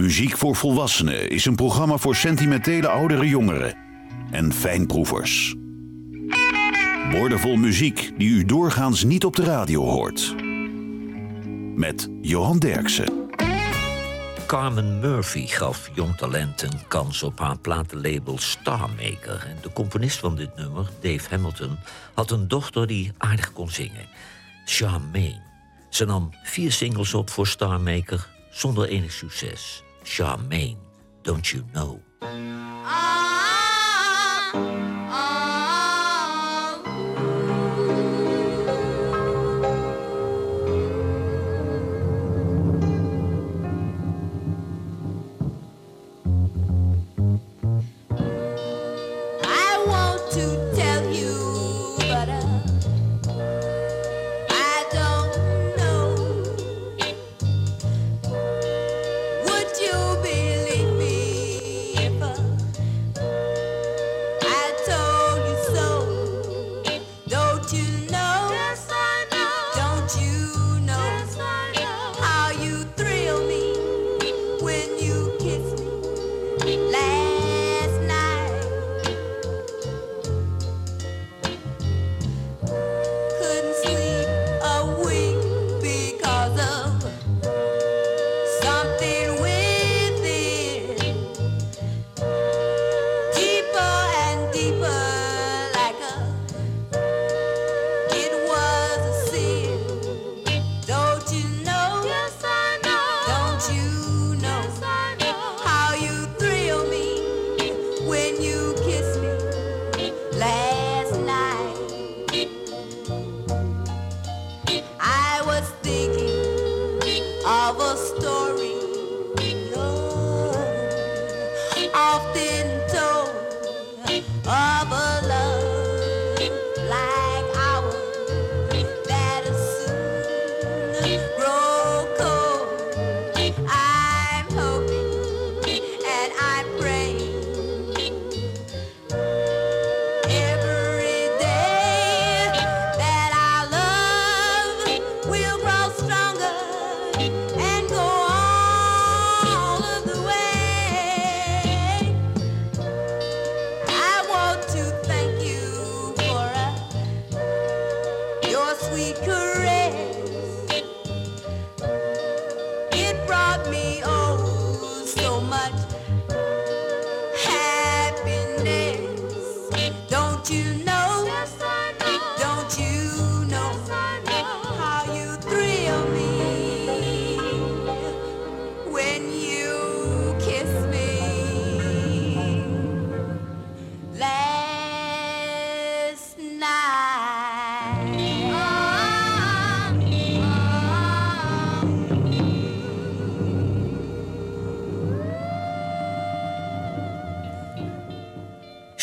Muziek voor Volwassenen is een programma voor sentimentele oudere jongeren en fijnproevers. Woordenvol muziek die u doorgaans niet op de radio hoort. Met Johan Derksen. Carmen Murphy gaf jong talent een kans op haar platenlabel Starmaker. En de componist van dit nummer, Dave Hamilton, had een dochter die aardig kon zingen. Charmaine. Ze nam vier singles op voor Starmaker zonder enig succes. Charmaine, Don't You Know. I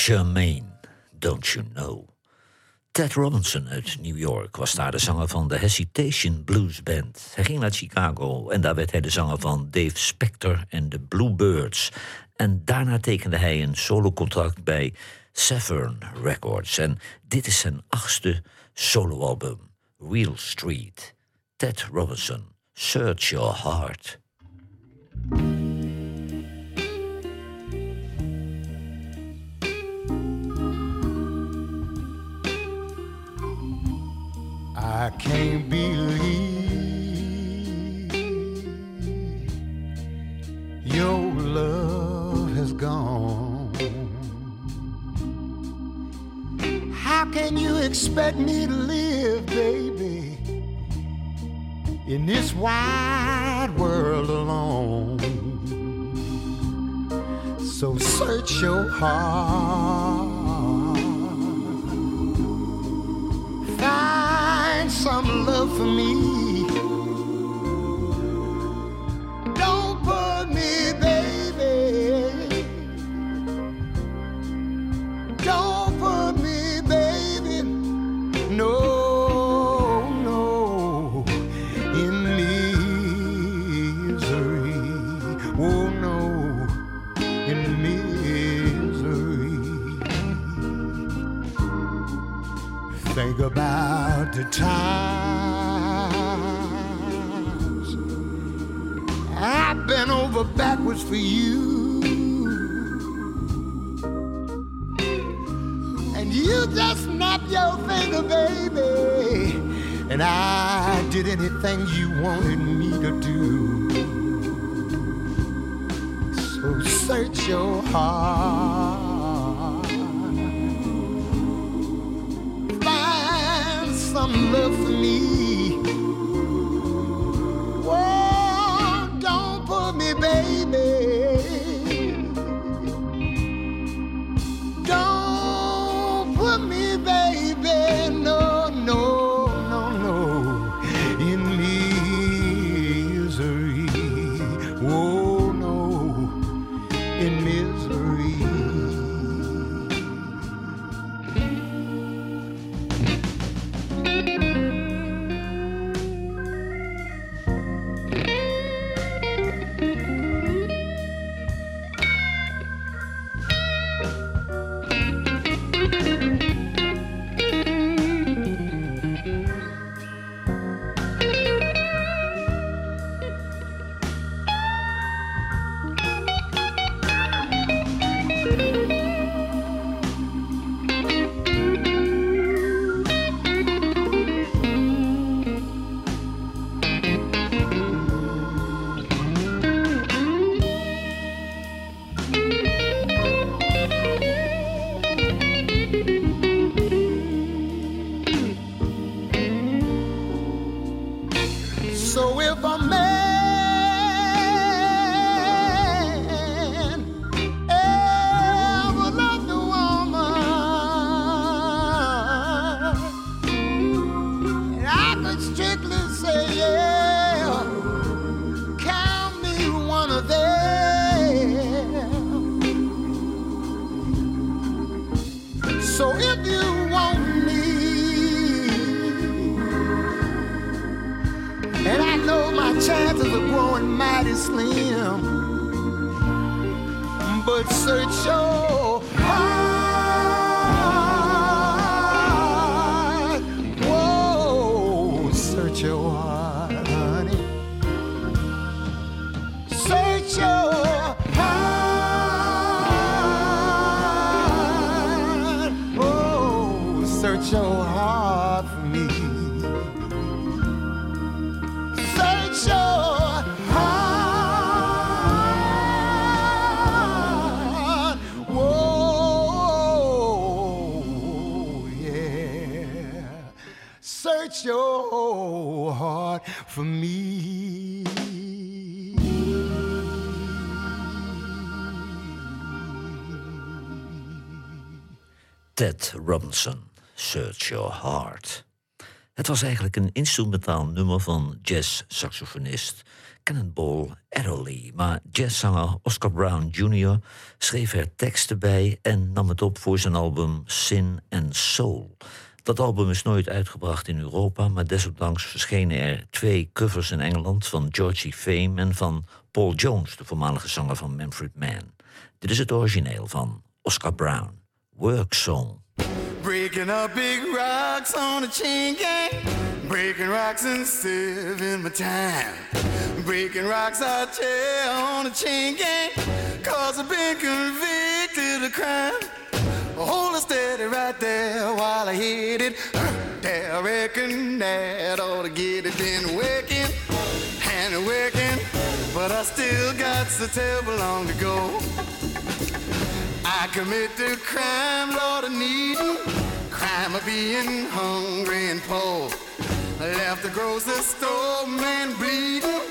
Charmaine, Don't You Know. Ted Robinson uit New York was daar de zanger van de Hesitation Blues Band. Hij ging naar Chicago en daar werd hij de zanger van Dave Spector en de Bluebirds. En daarna tekende hij een solocontract bij Severn Records. En dit is zijn achtste soloalbum, Real Street. Ted Robinson, Search Your Heart. I can't believe your love has gone. How can you expect me to live, baby, in this wide world alone? So search your heart. Find some love for me. Don't put me, baby. Don't put me, baby. No, no, in misery. Oh no, in misery. think about the times I've been over backwards for you, and you just snapped your finger, baby, and I did anything you wanted me to do. So search your heart. Love for me. Ted Robinson, Search Your Heart. Het was eigenlijk een instrumentaal nummer van jazz-saxofonist Cannonball Adderley. Maar jazzzanger Oscar Brown Jr. schreef er teksten bij en nam het op voor zijn album Sin and Soul. Dat album is nooit uitgebracht in Europa, maar desondanks verschenen er twee covers in Engeland van Georgie Fame en van Paul Jones, de voormalige zanger van Manfred Mann. Dit is het origineel van Oscar Brown, Work Song. Breaking up big rocks on a chain gang. Breaking rocks and saving my time. Breaking rocks I tell on a chain gang. Cause I've been convicted of crime. Hold it steady right there while I hit it. There, I reckon that ought to get it. Been working and working, but I still got so terrible long to go. I commit the crime, Lord, of needing, crime of being hungry and poor. I left the grocery store, man, bleeding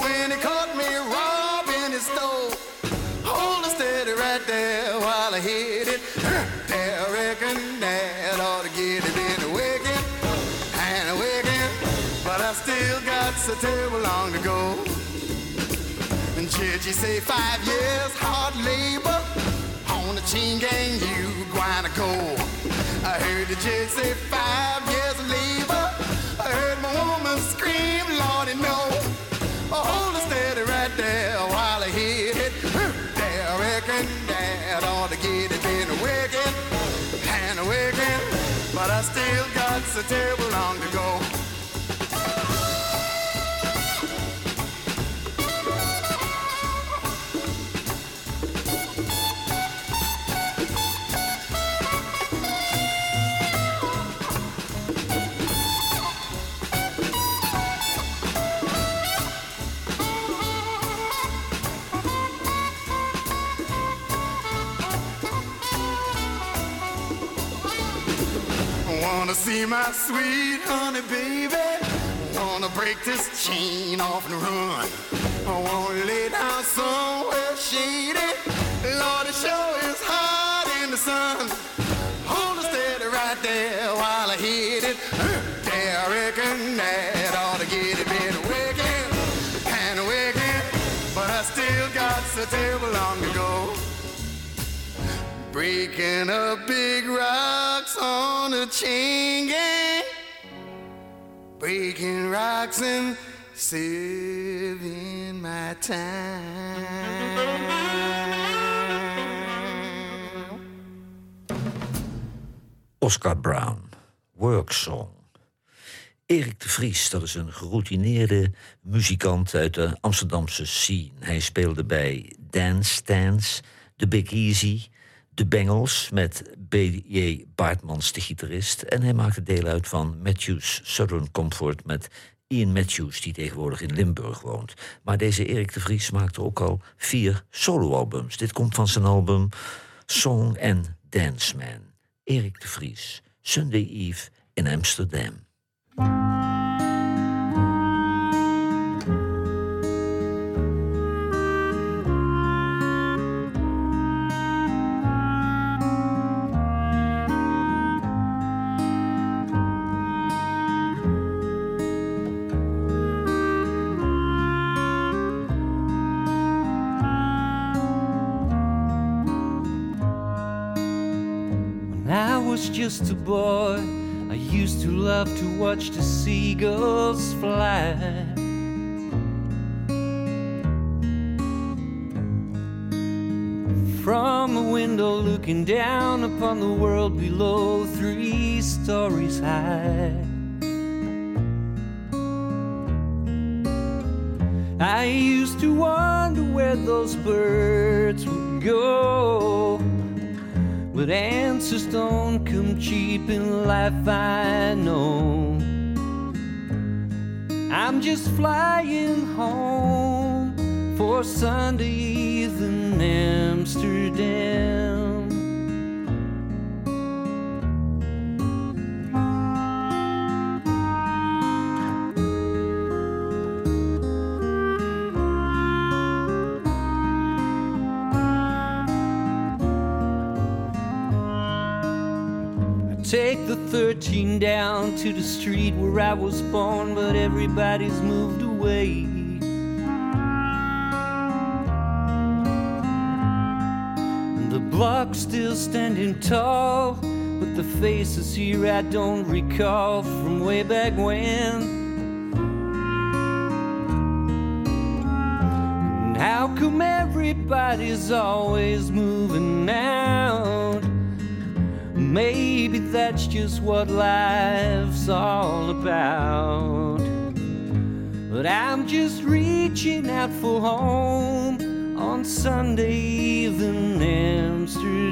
when he caught me robbing his store. Hold it steady right there while I hit it. There, I reckon that ought to get it in a wicked and a wicked, but I still got so terrible long to go. And you say five years hard labor but I still got so terrible long to go. See my sweet honey baby? Wanna break this chain off and run? I wanna lay down somewhere shady. Lord, it sure is hot in the sun. Hold it steady right there while I hit it. Yeah, I reckon that ought to get it been wicked and wicked, but I still got a table long ago. go. Breaking up big rocks on a chain gang. Breaking rocks and saving my time. Oscar Brown, Worksong. Erik de Vries, dat is een geroutineerde muzikant uit de Amsterdamse scene. Hij speelde bij Dance Stands, The Big Easy, The Bengals met B.J. Baartmans, de gitarist. En hij maakte deel uit van Matthews Southern Comfort met Ian Matthews, die tegenwoordig in Limburg woont. Maar deze Erik de Vries maakte ook al vier soloalbums. Dit komt van zijn album Song and Dance Man. Erik de Vries, Sunday Eve in Amsterdam. To watch the seagulls fly. From a window looking down upon the world below, three stories high. I used to wonder where those birds would go. But answers don't come cheap in life, I know. I'm just flying home for Sunday in Amsterdam. Take the 13 down to the street where I was born, but everybody's moved away. And the block's still standing tall, but the faces here I don't recall from way back when. How come everybody's always moving out? Maybe that's just what life's all about. But I'm just reaching out for home on Sunday in Amsterdam.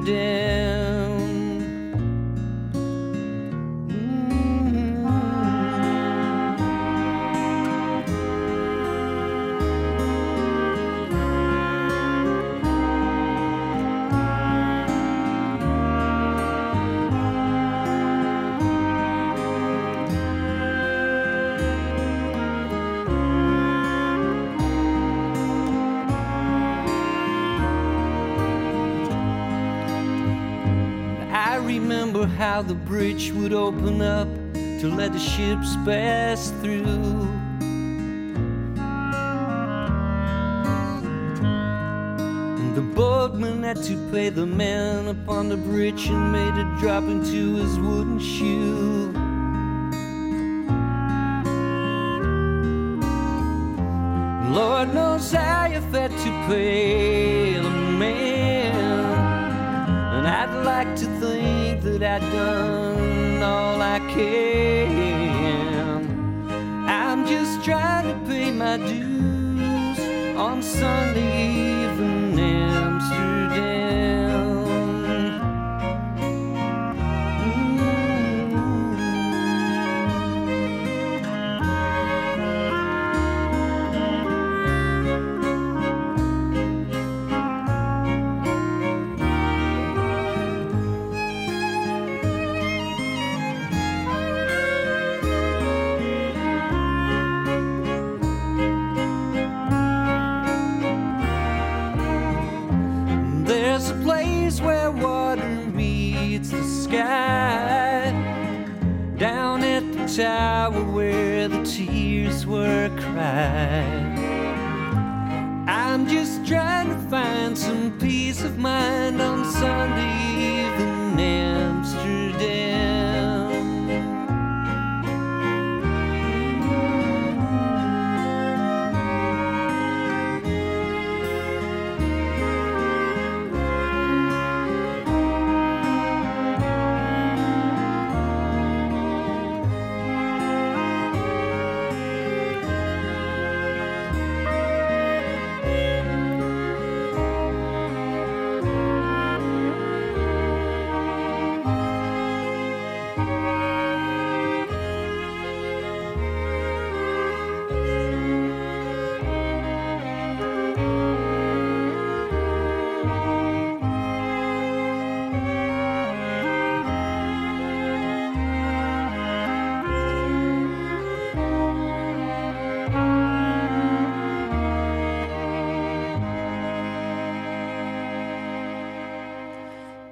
Bridge would open up to let the ships pass through. And the boatman had to pay the man upon the bridge and made a drop into his wooden shoe. Lord knows I have had to pay the man. And I'd like to think that I've done all I can. I'm just trying to pay my dues on Sunday Eve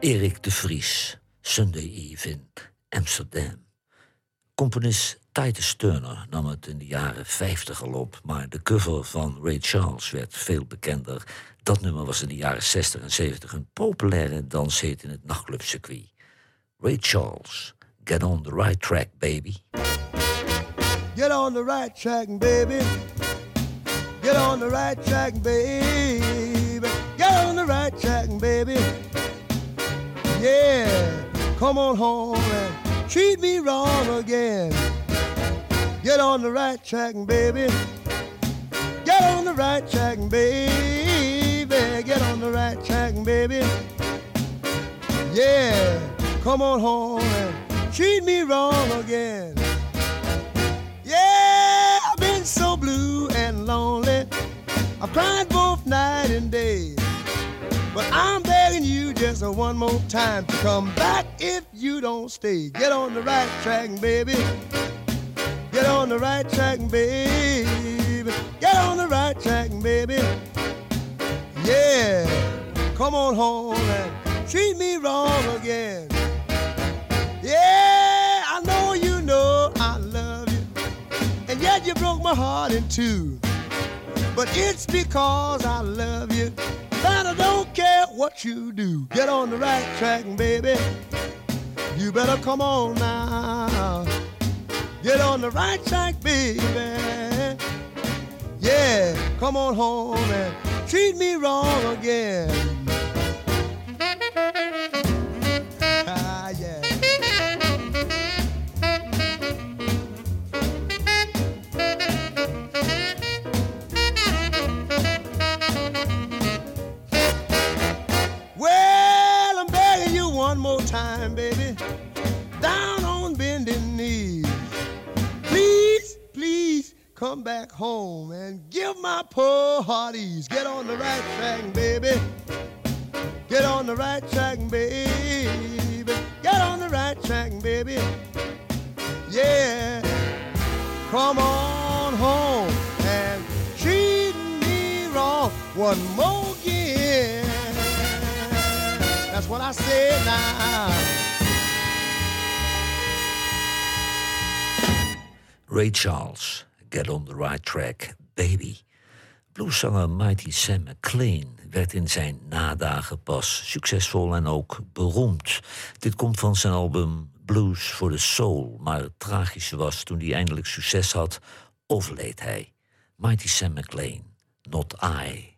Erik de Vries, Sunday Eve in Amsterdam. Componist Titus Turner nam het in de jaren 50 al op, maar de cover van Ray Charles werd veel bekender. Dat nummer was in de jaren 60 en 70 een populaire danshit in het nachtclubcircuit. Ray Charles, Get on the Right Track, Baby. Get on the right track, baby. Get on the right track, baby. Get on the right track, baby. Yeah, come on home and treat me wrong again. Get on the right track, baby. Get on the right track, baby. Get on the right track, baby. Yeah, come on home and treat me wrong again. Yeah, I've been so blue and lonely. I've cried both night and day. A one more time come back if you don't stay. Get on the right track, baby. Get on the right track, baby. Get on the right track, baby. Yeah, come on home and treat me wrong again. Yeah, I know you know I love you, and yet you broke my heart in two. But it's because I love you that I don't care what you do. Get on the right track, baby. You better come on now. Get on the right track, baby. Yeah, come on home and treat me wrong again. Time, baby. Down on bending knees. Please, please come back home and give my poor heart ease. Get on the right track, baby. Get on the right track, baby. Get on the right track, baby. Yeah. Come on home and treat me wrong one more again. What. Ray Charles, Get on the Right Track, Baby. Blueszanger Mighty Sam McLean werd in zijn nadagen pas succesvol en ook beroemd. Dit komt van zijn album Blues for the Soul, maar het tragische was toen hij eindelijk succes had, overleed hij. Mighty Sam McLean, Not I.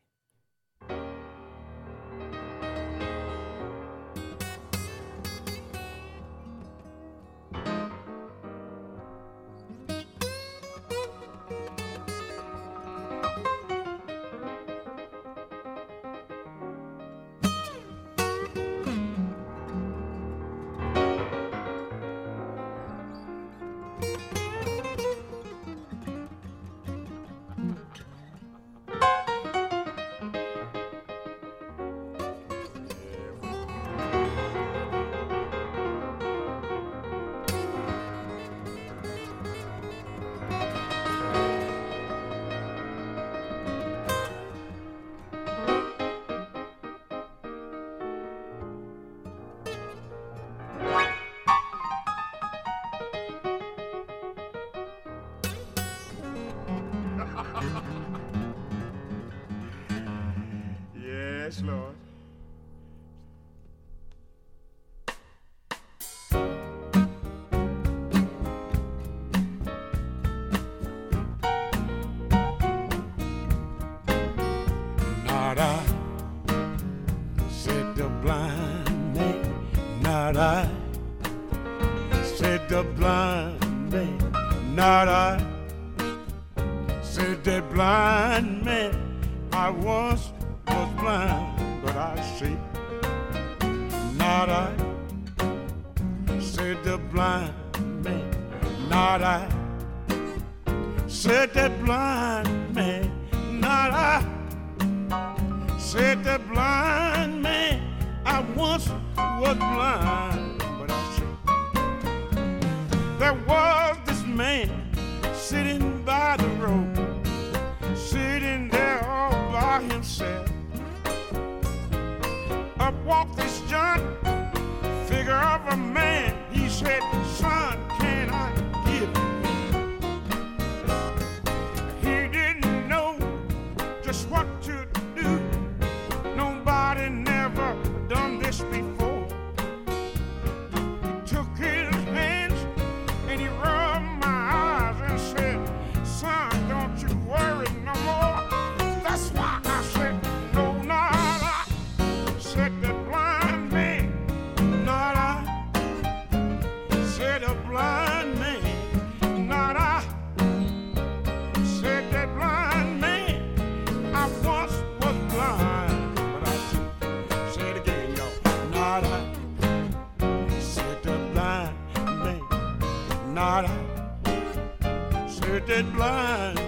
I, said the blind man. Not I, said that blind man. I once was blind, but I see. Not I, said the blind man. Not I, said that blind man. Not I, said that blind man. I once was blind there was this man sitting by the road, sitting there all by himself. Up walked this giant figure of a man. it blind.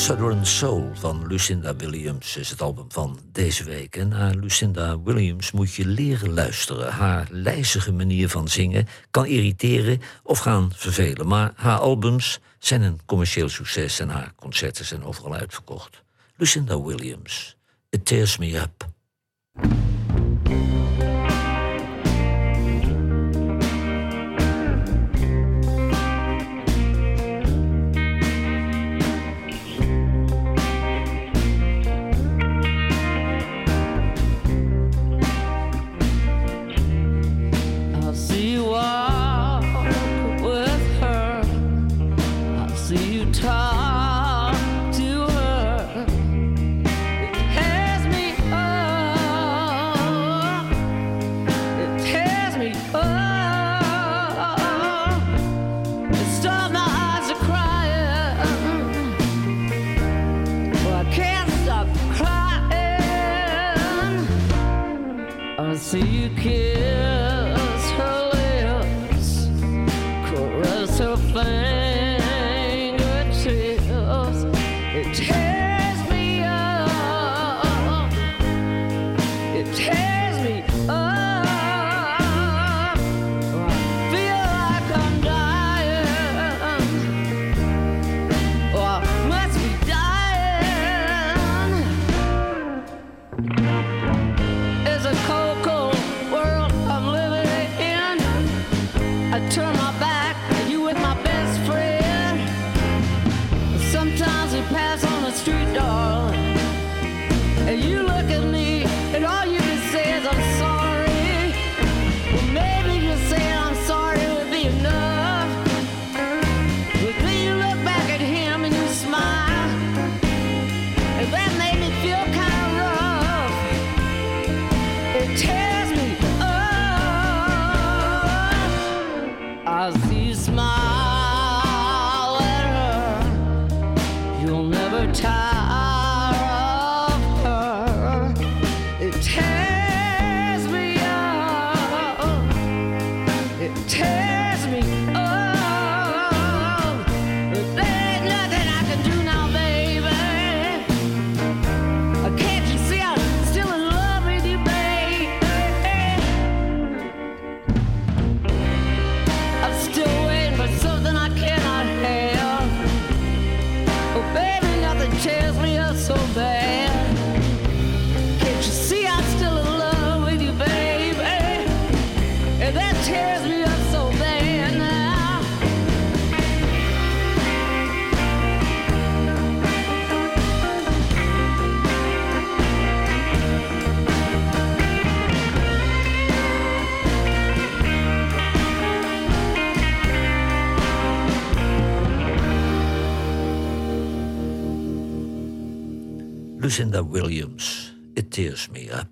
Southern Soul van Lucinda Williams is het album van deze week. En naar Lucinda Williams moet je leren luisteren. Haar lijzige manier van zingen kan irriteren of gaan vervelen. Maar haar albums zijn een commercieel succes en haar concerten zijn overal uitverkocht. Lucinda Williams, It Tears Me Up. It Lucinda Williams, It Tears Me Up.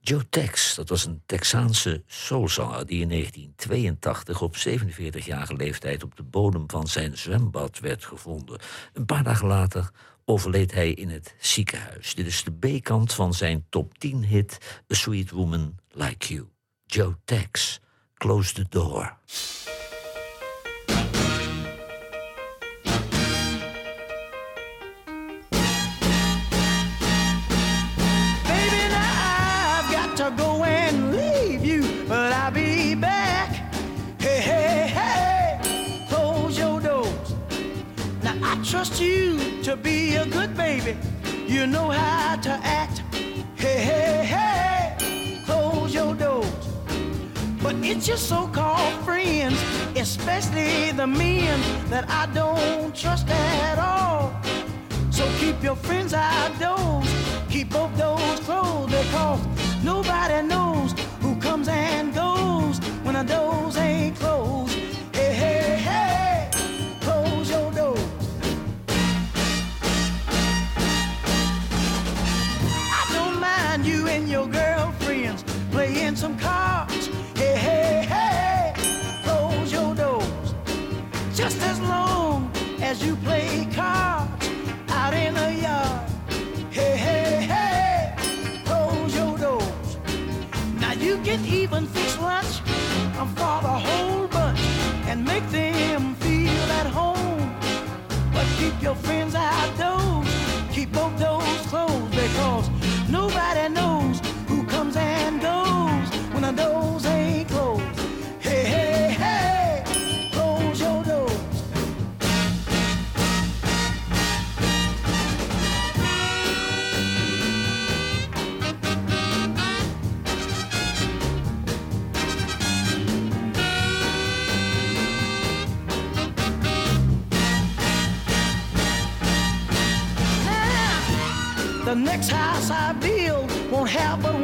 Joe Tex, dat was een Texaanse soulzanger die in 1982 op 47-jarige leeftijd op de bodem van zijn zwembad werd gevonden. Een paar dagen later overleed hij in het ziekenhuis. Dit is de B-kant van zijn top 10 hit A Sweet Woman Like You. Joe Tex, Close the Door. Good baby. You know how to act. Hey, hey, hey, close your doors. But it's your so-called friends, especially the men that I don't trust at all. So keep your friends outdoors. have a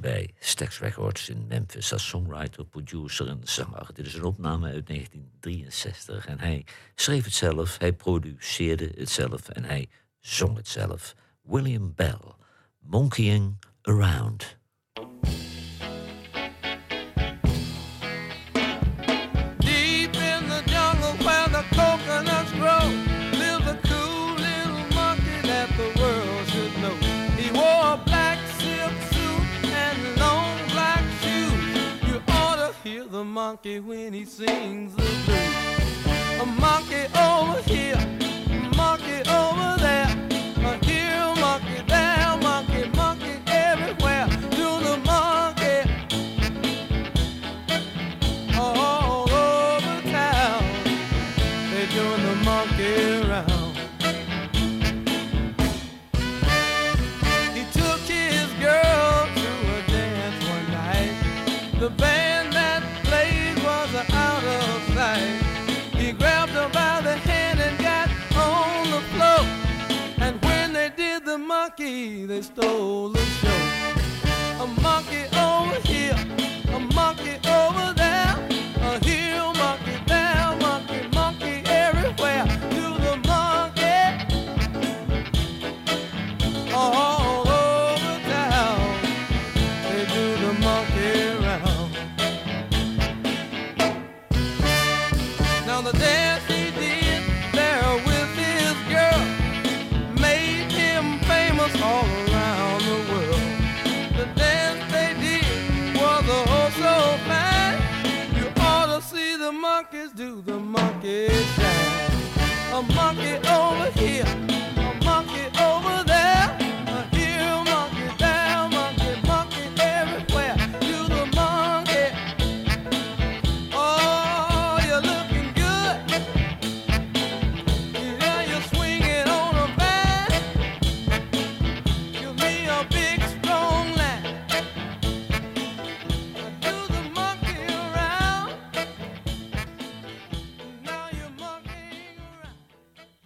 bij Stax Records in Memphis als songwriter, producer en zanger. Dit is een opname uit 1963 en hij schreef het zelf, hij produceerde het zelf en hij zong het zelf. William Bell, Monkeying Around. monkey when he sings the blues. A monkey over here.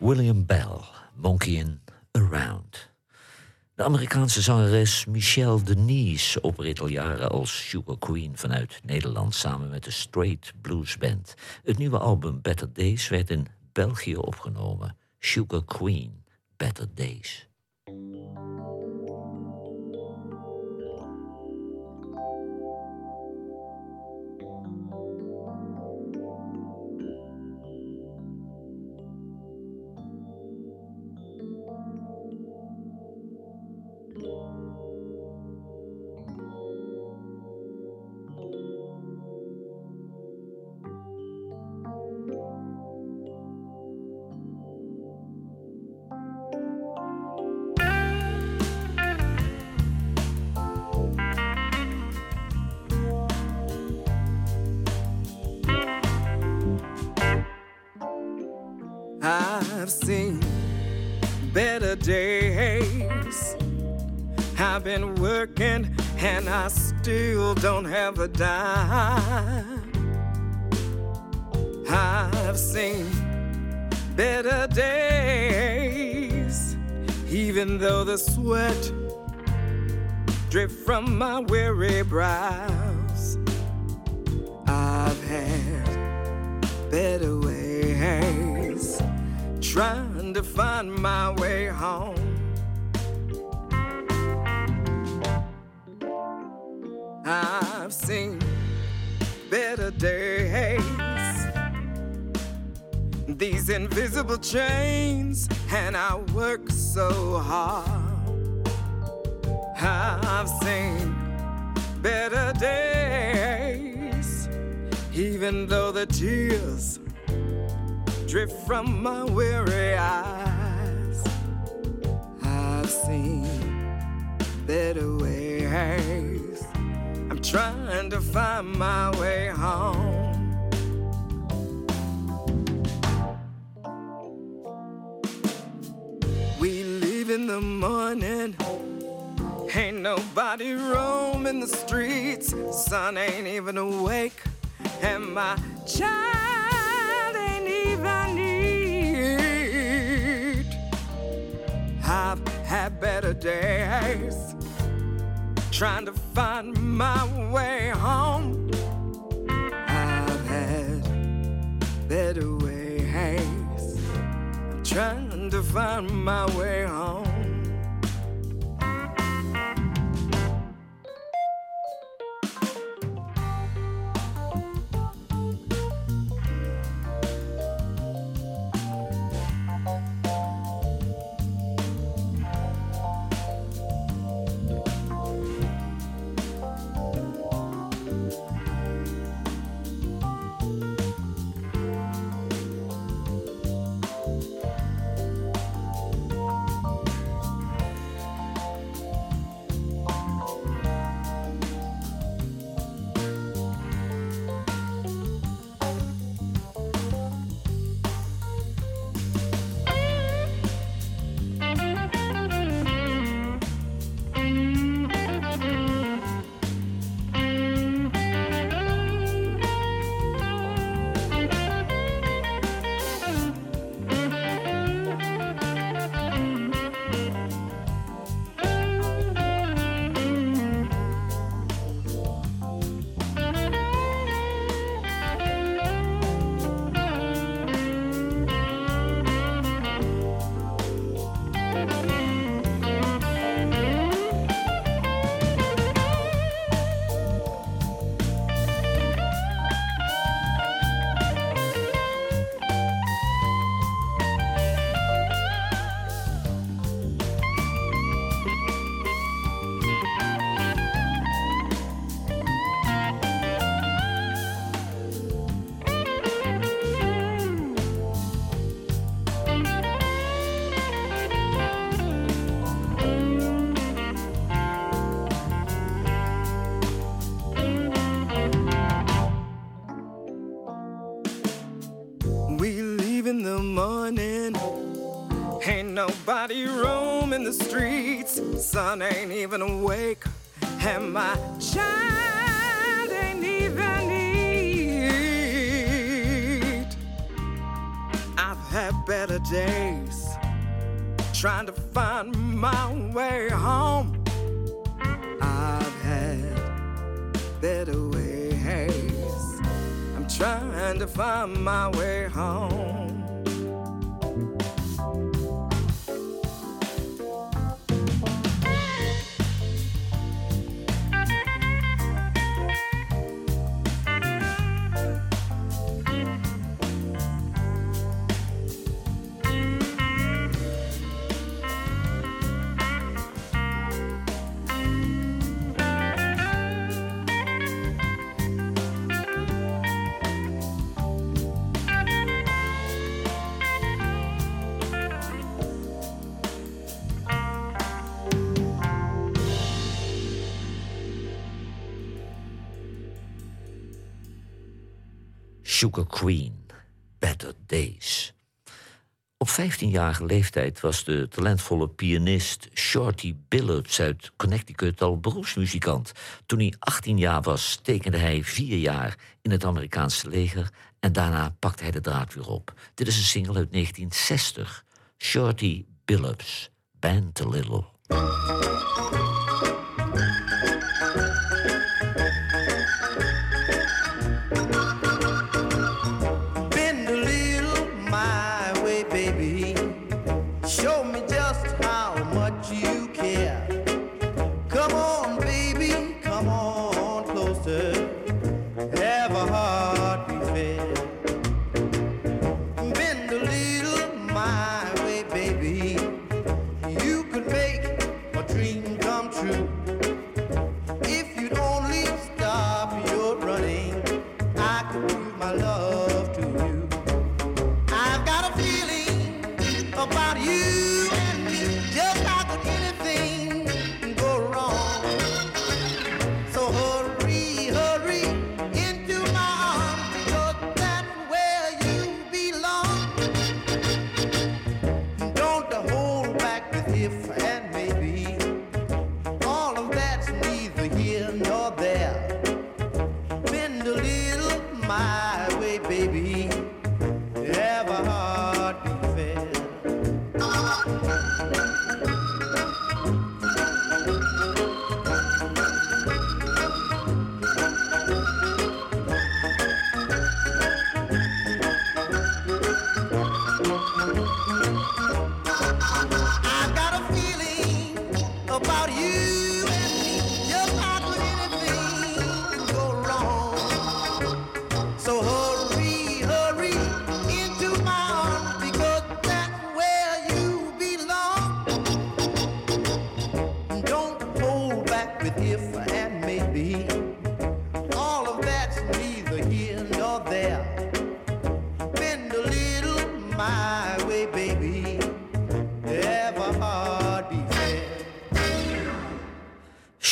William Bell, Monkeying Around. De Amerikaanse zangeres Michelle Denise opreed al jaren als Sugar Queen vanuit Nederland samen met de Straight Blues Band. Het nieuwe album Better Days werd in België opgenomen. Sugar Queen, Better Days. I've seen better days, even though the sweat drip from my weary brows. I've had better ways trying to find my way home. I've seen better days. These invisible chains, and I work so hard. I've seen better days, even though the tears drift from my weary eyes. I've seen better ways. Trying to find my way home. We leave in the morning. Ain't nobody roaming the streets. Sun ain't even awake. And my child ain't even eat. I've had better days trying to find my way home. I've had better ways. I'm trying to find my way home. Nobody roaming the streets. Sun ain't even awake. And my child ain't even eat. I've had better days. Trying to find my way home. I've had better ways. I'm trying to find my way home. Queen, Better Days. Op Op 15-jarige leeftijd was de talentvolle pianist Shorty Billups uit Connecticut al beroepsmuzikant. Toen hij 18 jaar was, tekende hij vier jaar in het Amerikaanse leger en daarna pakte hij de draad weer op. Dit is een single uit 1960. Shorty Billups, Band a Little.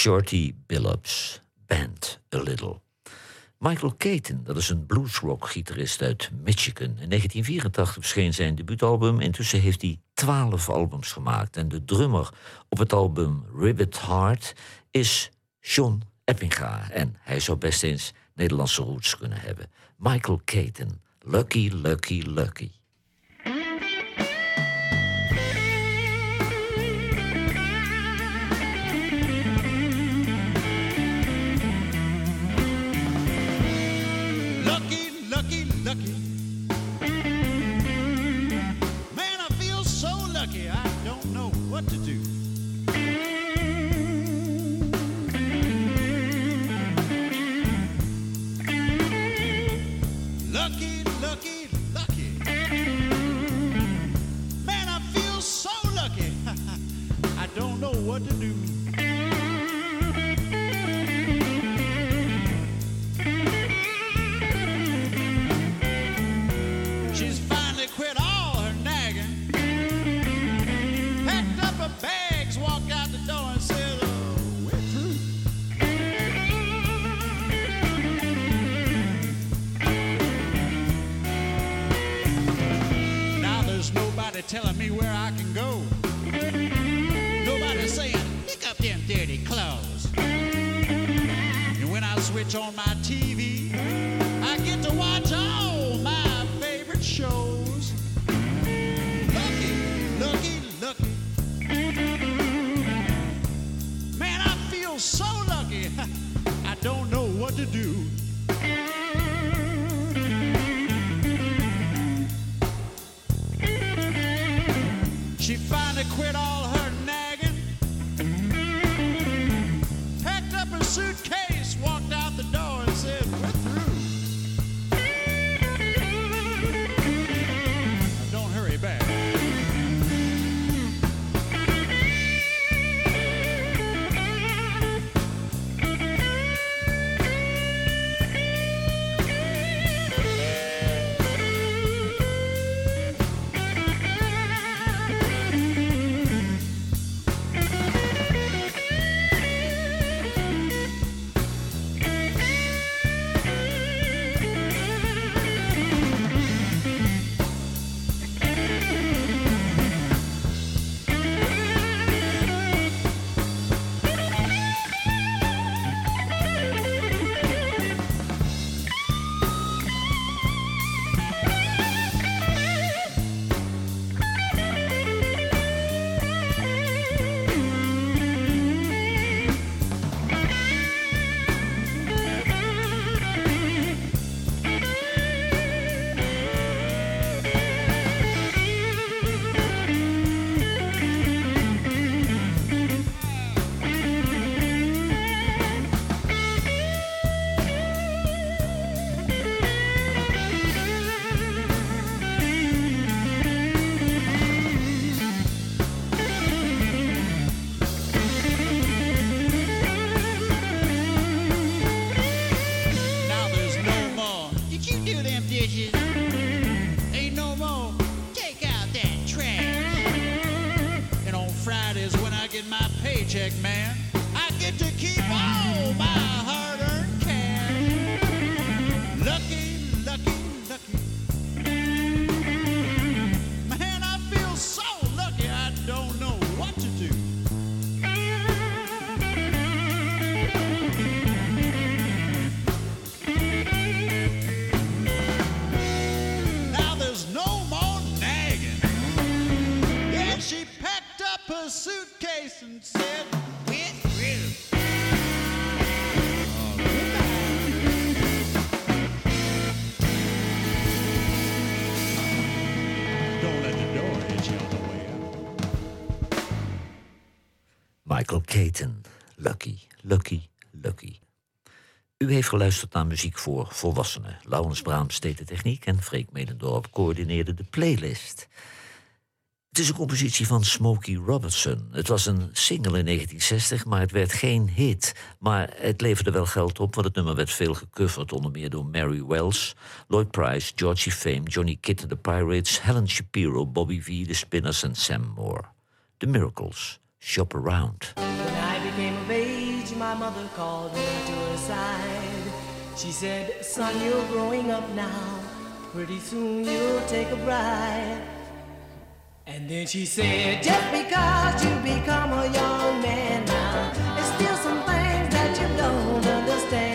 Shorty Billups, Band a Little. Michael Caton, dat is een bluesrock-gitarist uit Michigan. In 1984 verscheen zijn debuutalbum. Intussen heeft hij twaalf albums gemaakt. En de drummer op het album Ribbit Heart is John Eppinga. En hij zou best eens Nederlandse roots kunnen hebben. Michael Caton, Lucky, Lucky, Lucky. Telling me where I can go. Nobody saying, pick up them dirty clothes. And when I switch on my TV, I get to watch all my favorite shows. Lucky, lucky, lucky. Man, I feel so lucky. I don't know what to do. check man. Lucky Lucky. U heeft geluisterd naar muziek voor volwassenen. Laurens Braam deed de techniek en Freek Medendorp coördineerde de playlist. Het is een compositie van Smokey Robinson. Het was een single in 1960, maar het werd geen hit. Maar het leverde wel geld op, want het nummer werd veel gecoverd. Onder meer door Mary Wells, Lloyd Price, Georgie Fame, Johnny Kidd and the Pirates... Helen Shapiro, Bobby V, The Spinners en Sam Moore. The Miracles, Shop Around. my mother called me to her side. She said, Son, you're growing up now. Pretty soon you'll take a bride. And then she said, Just because you become a young man now, it's still some things that you don't understand.